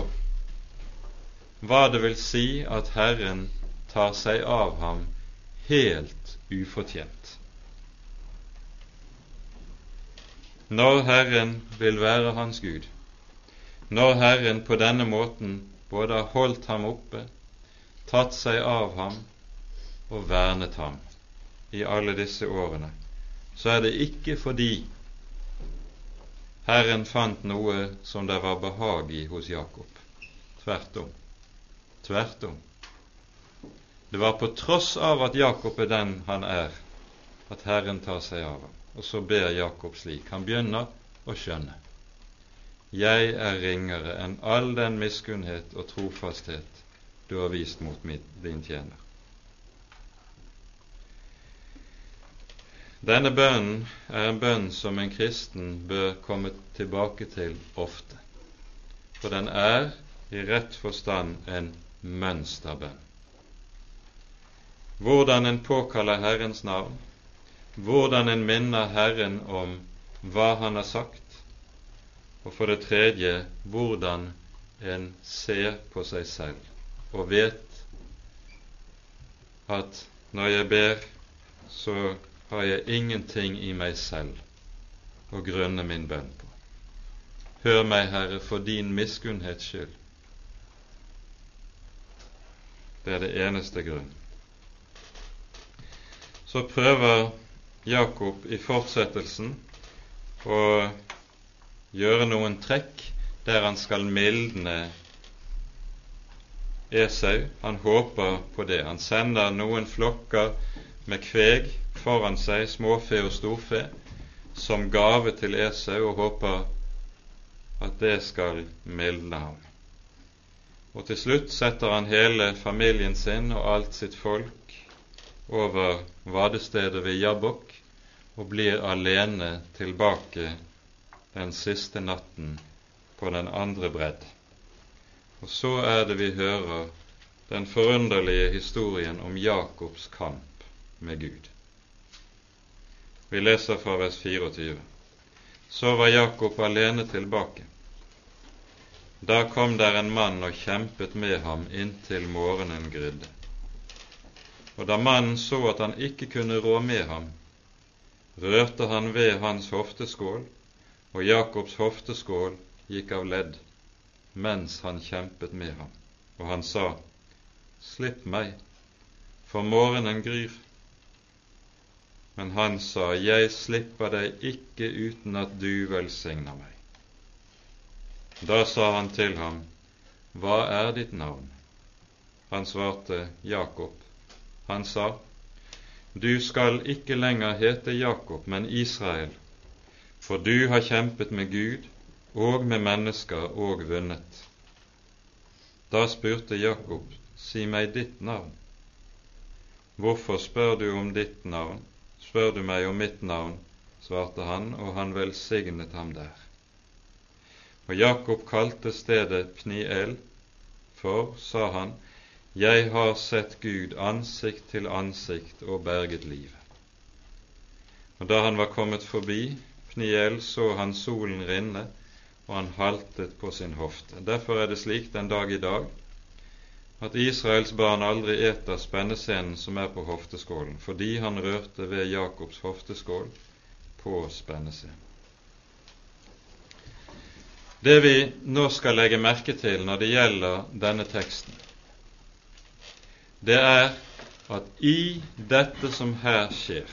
hva det vil si at Herren tar seg av ham helt ufortjent. når Herren vil være hans Gud, når Herren på denne måten både har holdt ham oppe, tatt seg av ham og vernet ham i alle disse årene, så er det ikke fordi Herren fant noe som det var behag i hos Jakob. Tvert om. Tvert om. Det var på tross av at Jakob er den han er, at Herren tar seg av ham. Og så ber Jakob slik. Han begynner å skjønne. Jeg er ringere enn all den miskunnhet og trofasthet du har vist mot din tjener. Denne bønnen er en bønn som en kristen bør komme tilbake til ofte, for den er i rett forstand en mønsterbønn. Hvordan en påkaller Herrens navn, hvordan en minner Herren om hva Han har sagt, og for det tredje hvordan en ser på seg selv og vet at når jeg ber, så har jeg ingenting i meg selv å grunne min bønn på. Hør meg, Herre, for din miskunnhets skyld. Det er det eneste grunnen. Så prøver Jakob i fortsettelsen å gjøre noen trekk der han skal mildne Esau. Han håper på det. Han sender noen flokker med kveg foran seg, småfe og storfe, som gave til Esau, og håper at det skal mildne ham. Og til slutt setter han hele familien sin og alt sitt folk over vadestedet ved Jabbok og blir alene tilbake den siste natten på den andre bredd. Og så er det vi hører den forunderlige historien om Jakobs kamp med Gud. Vi leser fra vers 24. Så var Jakob alene tilbake. Da kom der en mann og kjempet med ham inntil morgenen grydde. Og da mannen så at han ikke kunne rå med ham, rørte han ved hans hofteskål og Jakobs hofteskål gikk av ledd mens han kjempet med ham, og han sa, Slipp meg, for morgenen gryr. Men han sa, Jeg slipper deg ikke uten at du velsigner meg. Da sa han til ham, Hva er ditt navn? Han svarte, Jakob. Han sa, Du skal ikke lenger hete Jakob, men Israel for du har kjempet med Gud og med mennesker og vunnet. Da spurte Jakob, si meg ditt navn. Hvorfor spør du om ditt navn? Spør du meg om mitt navn? svarte han, og han velsignet ham der. Og Jakob kalte stedet Pniel, for, sa han, jeg har sett Gud ansikt til ansikt og berget livet. Og da han var kommet forbi, Pniel så han solen rinne, og han haltet på sin hofte. Derfor er det slik den dag i dag at Israels barn aldri eter spennescenen som er på hofteskålen, fordi han rørte ved Jakobs hofteskål på spennescenen. Det vi nå skal legge merke til når det gjelder denne teksten, det er at i dette som her skjer,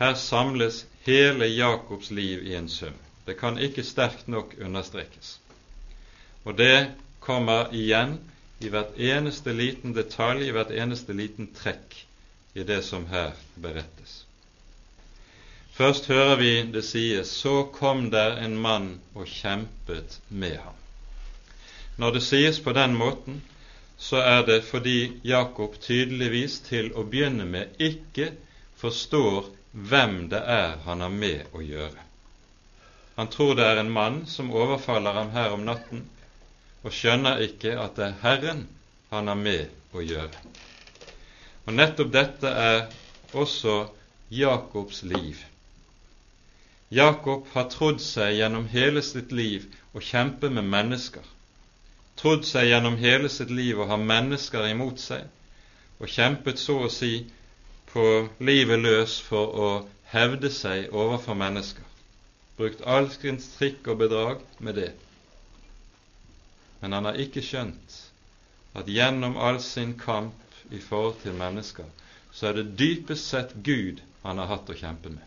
her samles hele Jakobs liv i en sum. Det kan ikke sterkt nok understrekes. Og det kommer igjen i hvert eneste liten detalj, i hvert eneste liten trekk i det som her berettes. Først hører vi det sies så kom der en mann og kjempet med ham. Når det sies på den måten, så er det fordi Jakob tydeligvis til å begynne med ikke forstår hvem det er han har med å gjøre. Han tror det er en mann som overfaller ham her om natten, og skjønner ikke at det er Herren han har med å gjøre. Og nettopp dette er også Jakobs liv. Jakob har trodd seg gjennom hele sitt liv å kjempe med mennesker. Trodd seg gjennom hele sitt liv å ha mennesker imot seg, og kjempet så å si på livet løs for å hevde seg overfor mennesker, brukt alskens trikk og bedrag med det. Men han har ikke skjønt at gjennom all sin kamp i forhold til mennesker, så er det dypest sett Gud han har hatt å kjempe med.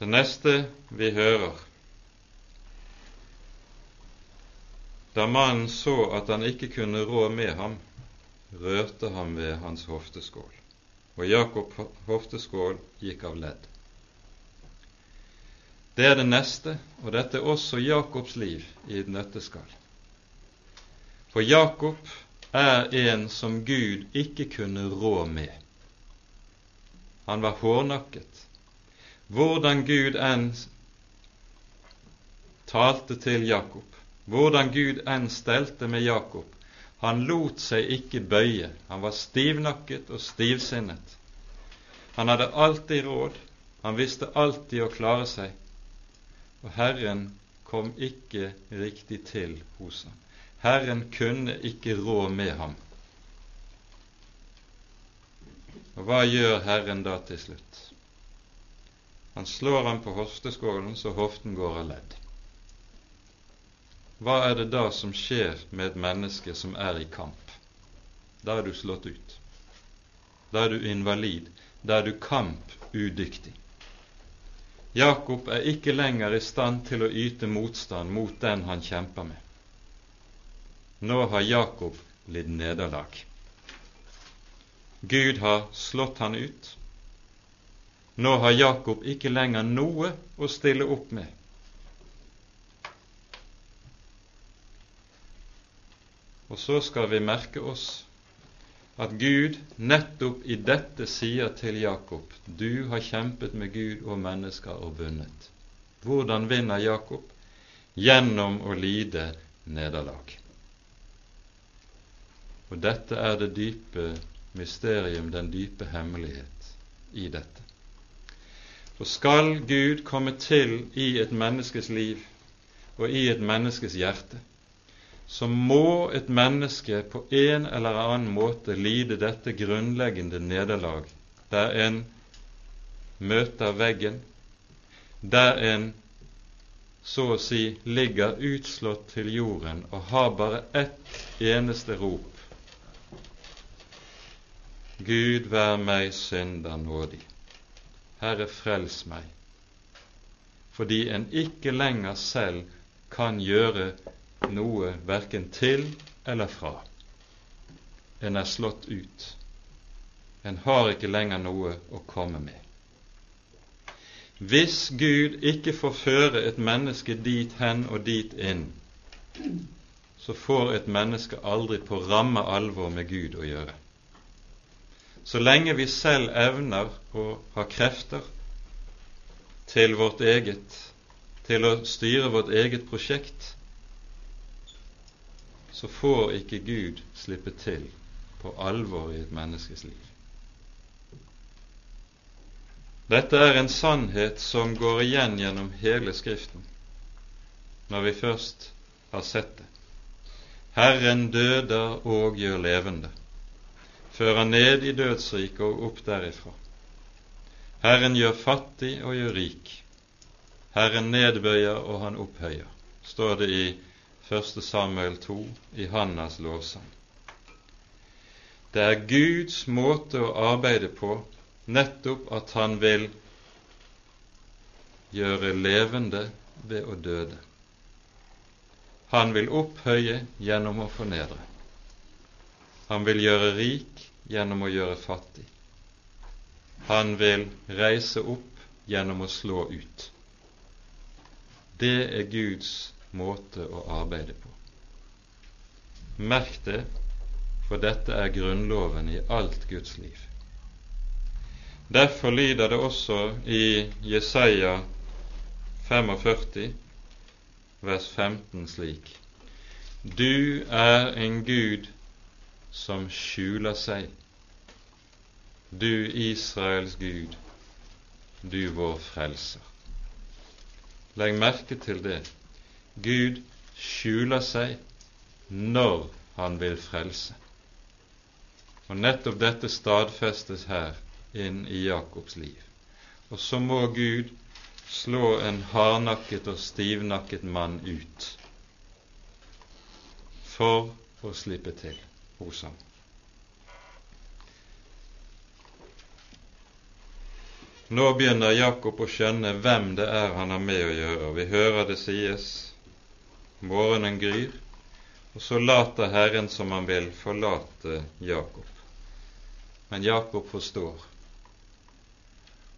Det neste vi hører Da mannen så at han ikke kunne rå med ham, rørte han ved hans hofteskål, og Jakob hofteskål gikk av ledd. Det er det neste, og dette er også Jakobs liv i et nøtteskall. For Jakob er en som Gud ikke kunne rå med. Han var hårnakket. Hvordan Gud enn talte til Jakob, hvordan Gud enn stelte med Jakob, han lot seg ikke bøye. Han var stivnakket og stivsinnet. Han hadde alltid råd, han visste alltid å klare seg, og Herren kom ikke riktig til hos ham. Herren kunne ikke rå med ham. Og hva gjør Herren da til slutt? Han slår ham på hofteskålen så hoften går av ledd. Hva er det da som skjer med et menneske som er i kamp? Da er du slått ut. Da er du invalid. Da er du kampudyktig. Jakob er ikke lenger i stand til å yte motstand mot den han kjemper med. Nå har Jakob lidd nederlag. Gud har slått han ut. Nå har Jakob ikke lenger noe å stille opp med. Og så skal vi merke oss at Gud nettopp i dette sier til Jakob du har kjempet med Gud og mennesker og vunnet. Hvordan vinner Jakob? Gjennom å lide nederlag. Og dette er det dype mysterium, den dype hemmelighet i dette. For skal Gud komme til i et menneskes liv og i et menneskes hjerte, så må et menneske på en eller annen måte lide dette grunnleggende nederlag, der en møter veggen, der en så å si ligger utslått til jorden og har bare ett eneste rop. Gud vær meg synder nådig. Herre, frels meg. Fordi en ikke lenger selv kan gjøre noe verken til eller fra. En er slått ut. En har ikke lenger noe å komme med. Hvis Gud ikke får føre et menneske dit hen og dit inn, så får et menneske aldri på ramme alvor med Gud å gjøre. Så lenge vi selv evner å ha krefter til vårt eget, til å styre vårt eget prosjekt, så får ikke Gud slippe til på alvor i et menneskes liv. Dette er en sannhet som går igjen gjennom hele Skriften, når vi først har sett det. Herren døder og gjør levende, fører ned i dødsriket og opp derifra. Herren gjør fattig og gjør rik. Herren nedbøyer og han opphøyer, står det i 1. Samuel 2 i Hannas lovsang. Det er Guds måte å arbeide på nettopp at han vil gjøre levende ved å døde. Han vil opphøye gjennom å fornedre. Han vil gjøre rik gjennom å gjøre fattig. Han vil reise opp gjennom å slå ut. Det er Guds måte å arbeide på. Merk det, for dette er grunnloven i alt Guds liv. Derfor lyder det også i Jesaja 45, vers 15 slik Du er en Gud som skjuler seg, du Israels Gud, du vår frelser. Legg merke til det. Gud skjuler seg når han vil frelse. Og nettopp dette stadfestes her inn i Jakobs liv. Og så må Gud slå en hardnakket og stivnakket mann ut for å slippe til hos ham. Nå begynner Jakob å skjønne hvem det er han har med å gjøre. Vi hører det sies morgenen gryr, og så later Herren som han vil forlate Jakob. Men Jakob forstår.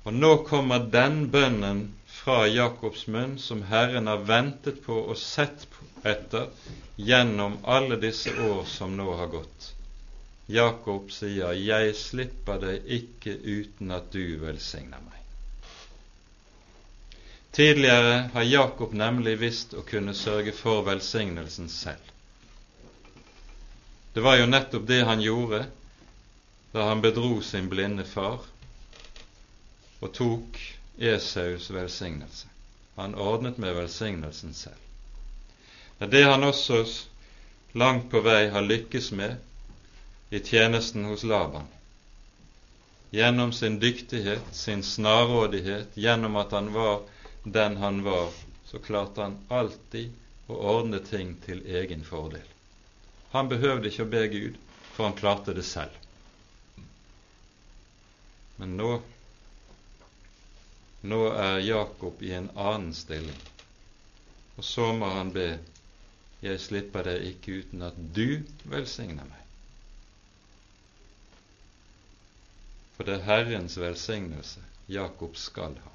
Og nå kommer den bønnen fra Jakobs munn som Herren har ventet på og sett etter gjennom alle disse år som nå har gått. Jakob sier, 'Jeg slipper deg ikke uten at du velsigner meg'. Tidligere har Jakob nemlig visst å kunne sørge for velsignelsen selv. Det var jo nettopp det han gjorde da han bedro sin blinde far og tok Esaus velsignelse. Han ordnet med velsignelsen selv. Det er det han også langt på vei har lykkes med i tjenesten hos Laban. Gjennom sin dyktighet, sin snarrådighet, gjennom at han var den han var, så klarte han alltid å ordne ting til egen fordel. Han behøvde ikke å be Gud, for han klarte det selv. Men nå nå er Jakob i en annen stilling, og så må han be jeg slipper deg ikke uten at du velsigner meg. For det er Herrens velsignelse Jakob skal ha.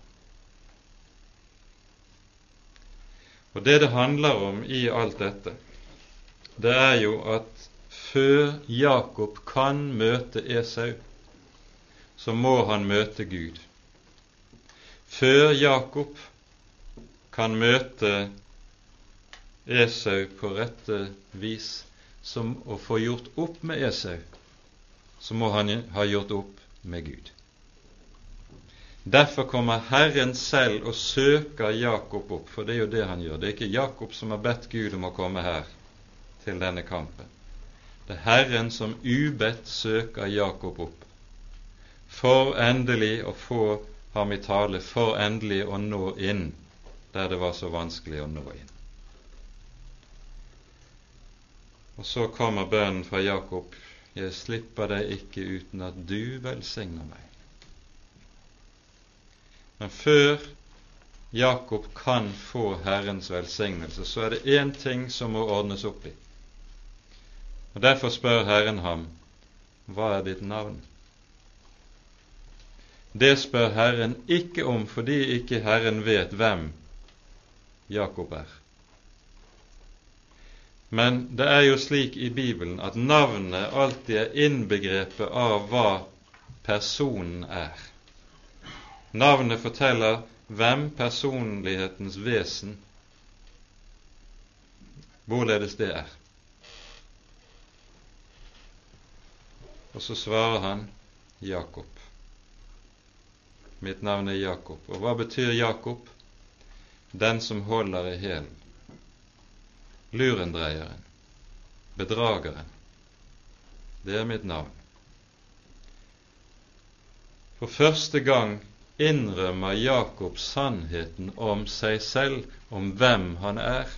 Og det det handler om i alt dette, det er jo at før Jakob kan møte Esau, så må han møte Gud. Før Jakob kan møte Esau på rette vis, som å få gjort opp med Esau, så må han ha gjort opp med Gud. Derfor kommer Herren selv og søker Jakob opp, for det er jo det han gjør. Det er ikke Jakob som har bedt Gud om å komme her til denne kampen. Det er Herren som ubedt søker Jakob opp, for endelig å få ham i tale, for endelig å nå inn der det var så vanskelig å nå inn. Og så kommer bønnen fra Jakob jeg slipper deg ikke uten at du velsigner meg. Men før Jakob kan få Herrens velsignelse, så er det én ting som må ordnes opp i. Og Derfor spør Herren ham, Hva er ditt navn? Det spør Herren ikke om fordi ikke Herren vet hvem Jakob er. Men det er jo slik i Bibelen at navnet alltid er innbegrepet av hva personen er. Navnet forteller hvem personlighetens vesen hvorledes det er. Og så svarer han Jakob. Mitt navn er Jakob. Og hva betyr Jakob? Den som holder i hælen lurendreieren, bedrageren. Det er mitt navn. For første gang innrømmer Jakob sannheten om seg selv, om hvem han er.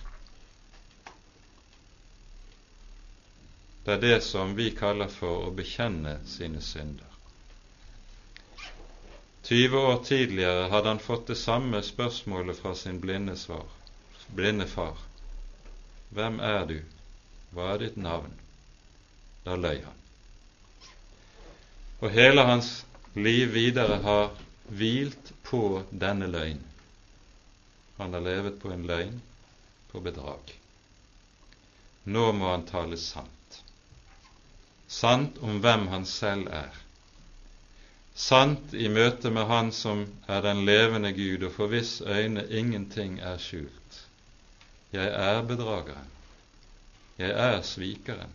Det er det som vi kaller for å bekjenne sine synder. 20 år tidligere hadde han fått det samme spørsmålet fra sin blinde, svar, blinde far. Hvem er du? Hva er ditt navn? Da løy han. Og hele hans liv videre har hvilt på denne løgn. Han har levet på en løgn, på bedrag. Nå må han tale sant. Sant om hvem han selv er. Sant i møte med Han som er den levende Gud, og for hvis øyne ingenting er skjult. Jeg er bedrageren. Jeg er svikeren.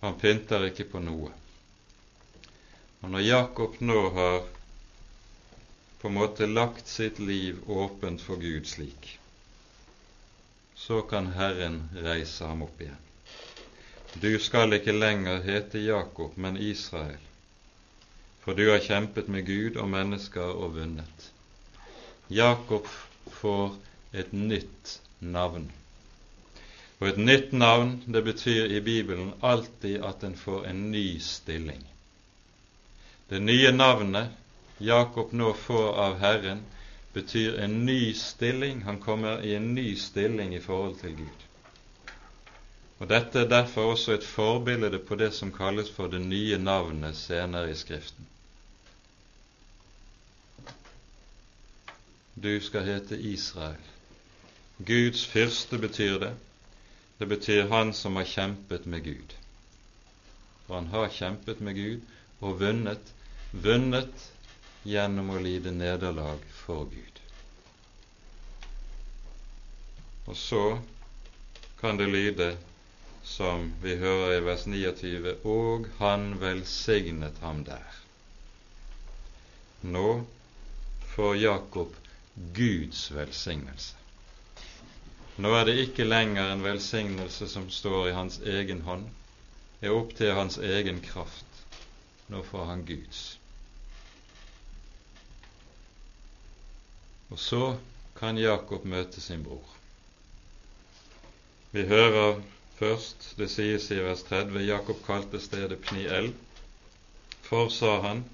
Han pynter ikke på noe. Og når Jakob nå har på en måte lagt sitt liv åpent for Gud slik, så kan Herren reise ham opp igjen. Du skal ikke lenger hete Jakob, men Israel, for du har kjempet med Gud og mennesker og vunnet. Jakob får et nytt navn. Og et nytt navn, det betyr i Bibelen alltid at en får en ny stilling. Det nye navnet Jakob nå får av Herren, betyr en ny stilling. Han kommer i en ny stilling i forhold til Gud. Og Dette er derfor også et forbilde på det som kalles for det nye navnet senere i Skriften. Du skal hete Israel. Guds fyrste betyr det. Det betyr han som har kjempet med Gud. For han har kjempet med Gud og vunnet, vunnet gjennom å lide nederlag for Gud. Og så kan det lyde som vi hører i vers 29, og han velsignet ham der. Nå får Jakob Guds velsignelse. Nå er det ikke lenger en velsignelse som står i hans egen hånd, er opp til hans egen kraft. Nå får han Guds. Og så kan Jakob møte sin bror. Vi hører først, det sies i vers 30, Jakob kalte stedet Pniel. For, sa han,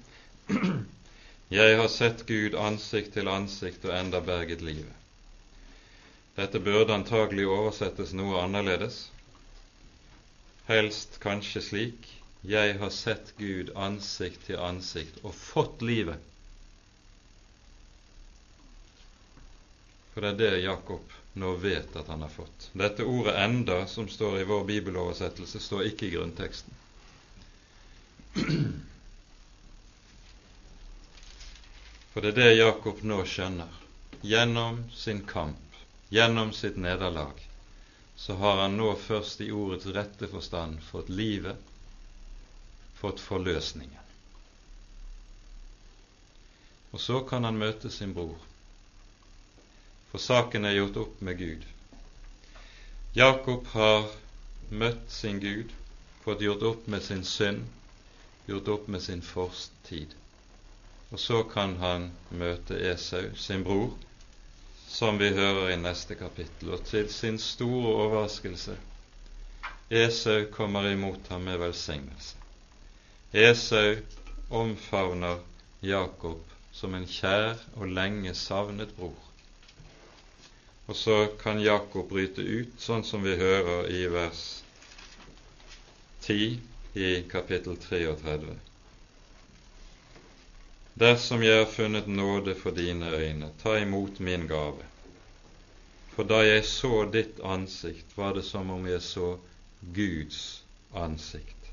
[clears throat] jeg har sett Gud ansikt til ansikt og enda berget livet. Dette burde antagelig oversettes noe annerledes, helst kanskje slik Jeg har sett Gud ansikt til ansikt og fått livet. For det er det Jakob nå vet at han har fått. Dette ordet 'enda', som står i vår bibeloversettelse, står ikke i grunnteksten. For det er det Jakob nå skjønner gjennom sin kamp gjennom sitt nederlag, så har han nå først i ordets rette forstand fått livet, fått forløsningen. Og så kan han møte sin bror, for saken er gjort opp med Gud. Jakob har møtt sin Gud, fått gjort opp med sin synd, gjort opp med sin fortid. Og så kan han møte Esau, sin bror, som vi hører i neste kapittel. Og til sin store overraskelse Esau kommer imot ham med velsignelse. Esau omfavner Jakob som en kjær og lenge savnet bror. Og så kan Jakob bryte ut, sånn som vi hører i vers 10 i kapittel 33. Dersom jeg har funnet nåde for dine øyne, ta imot min gave. For da jeg så ditt ansikt, var det som om jeg så Guds ansikt,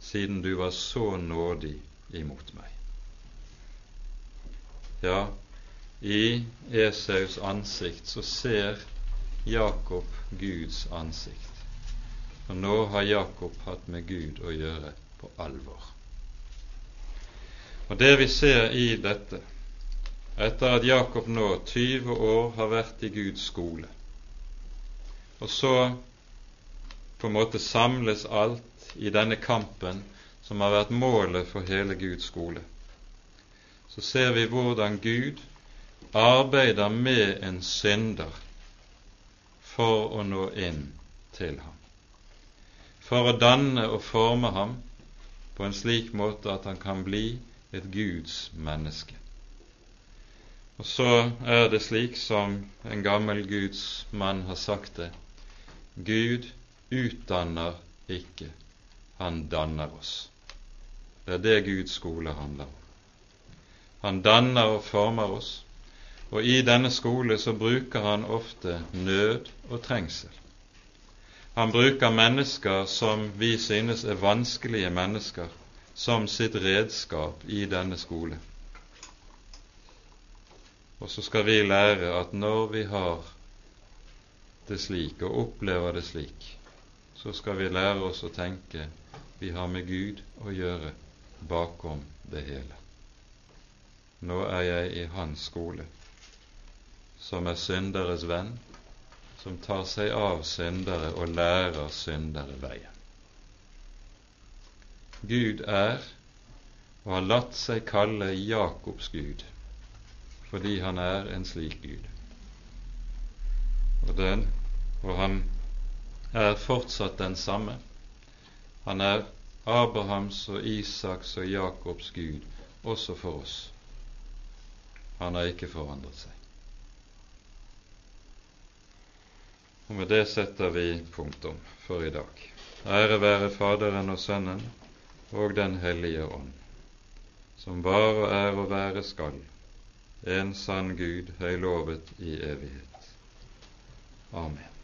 siden du var så nådig imot meg. Ja, i Esaus ansikt så ser Jakob Guds ansikt. Og nå har Jakob hatt med Gud å gjøre på alvor. Og det vi ser i dette, etter at Jakob nå 20 år har vært i Guds skole, og så på en måte samles alt i denne kampen som har vært målet for hele Guds skole, så ser vi hvordan Gud arbeider med en synder for å nå inn til ham, for å danne og forme ham på en slik måte at han kan bli et Guds menneske. Og så er det slik som en gammel Guds mann har sagt det Gud utdanner ikke, han danner oss. Det er det Guds skole handler om. Han danner og former oss, og i denne skole så bruker han ofte nød og trengsel. Han bruker mennesker som vi synes er vanskelige mennesker, som sitt redskap i denne skole. Og så skal vi lære at når vi har det slik og opplever det slik, så skal vi lære oss å tenke vi har med Gud å gjøre bakom det hele. Nå er jeg i Hans skole, som er synderes venn, som tar seg av syndere og lærer syndere veien. Gud er og har latt seg kalle Jakobs Gud, fordi han er en slik Gud. Og, den, og han er fortsatt den samme. Han er Abrahams og Isaks og Jakobs Gud også for oss. Han har ikke forandret seg. Og med det setter vi punktum for i dag. Ære være Faderen og Sønnen og Den hellige ånd, som var og er og være skal, en sann Gud høylovet i evighet. Amen.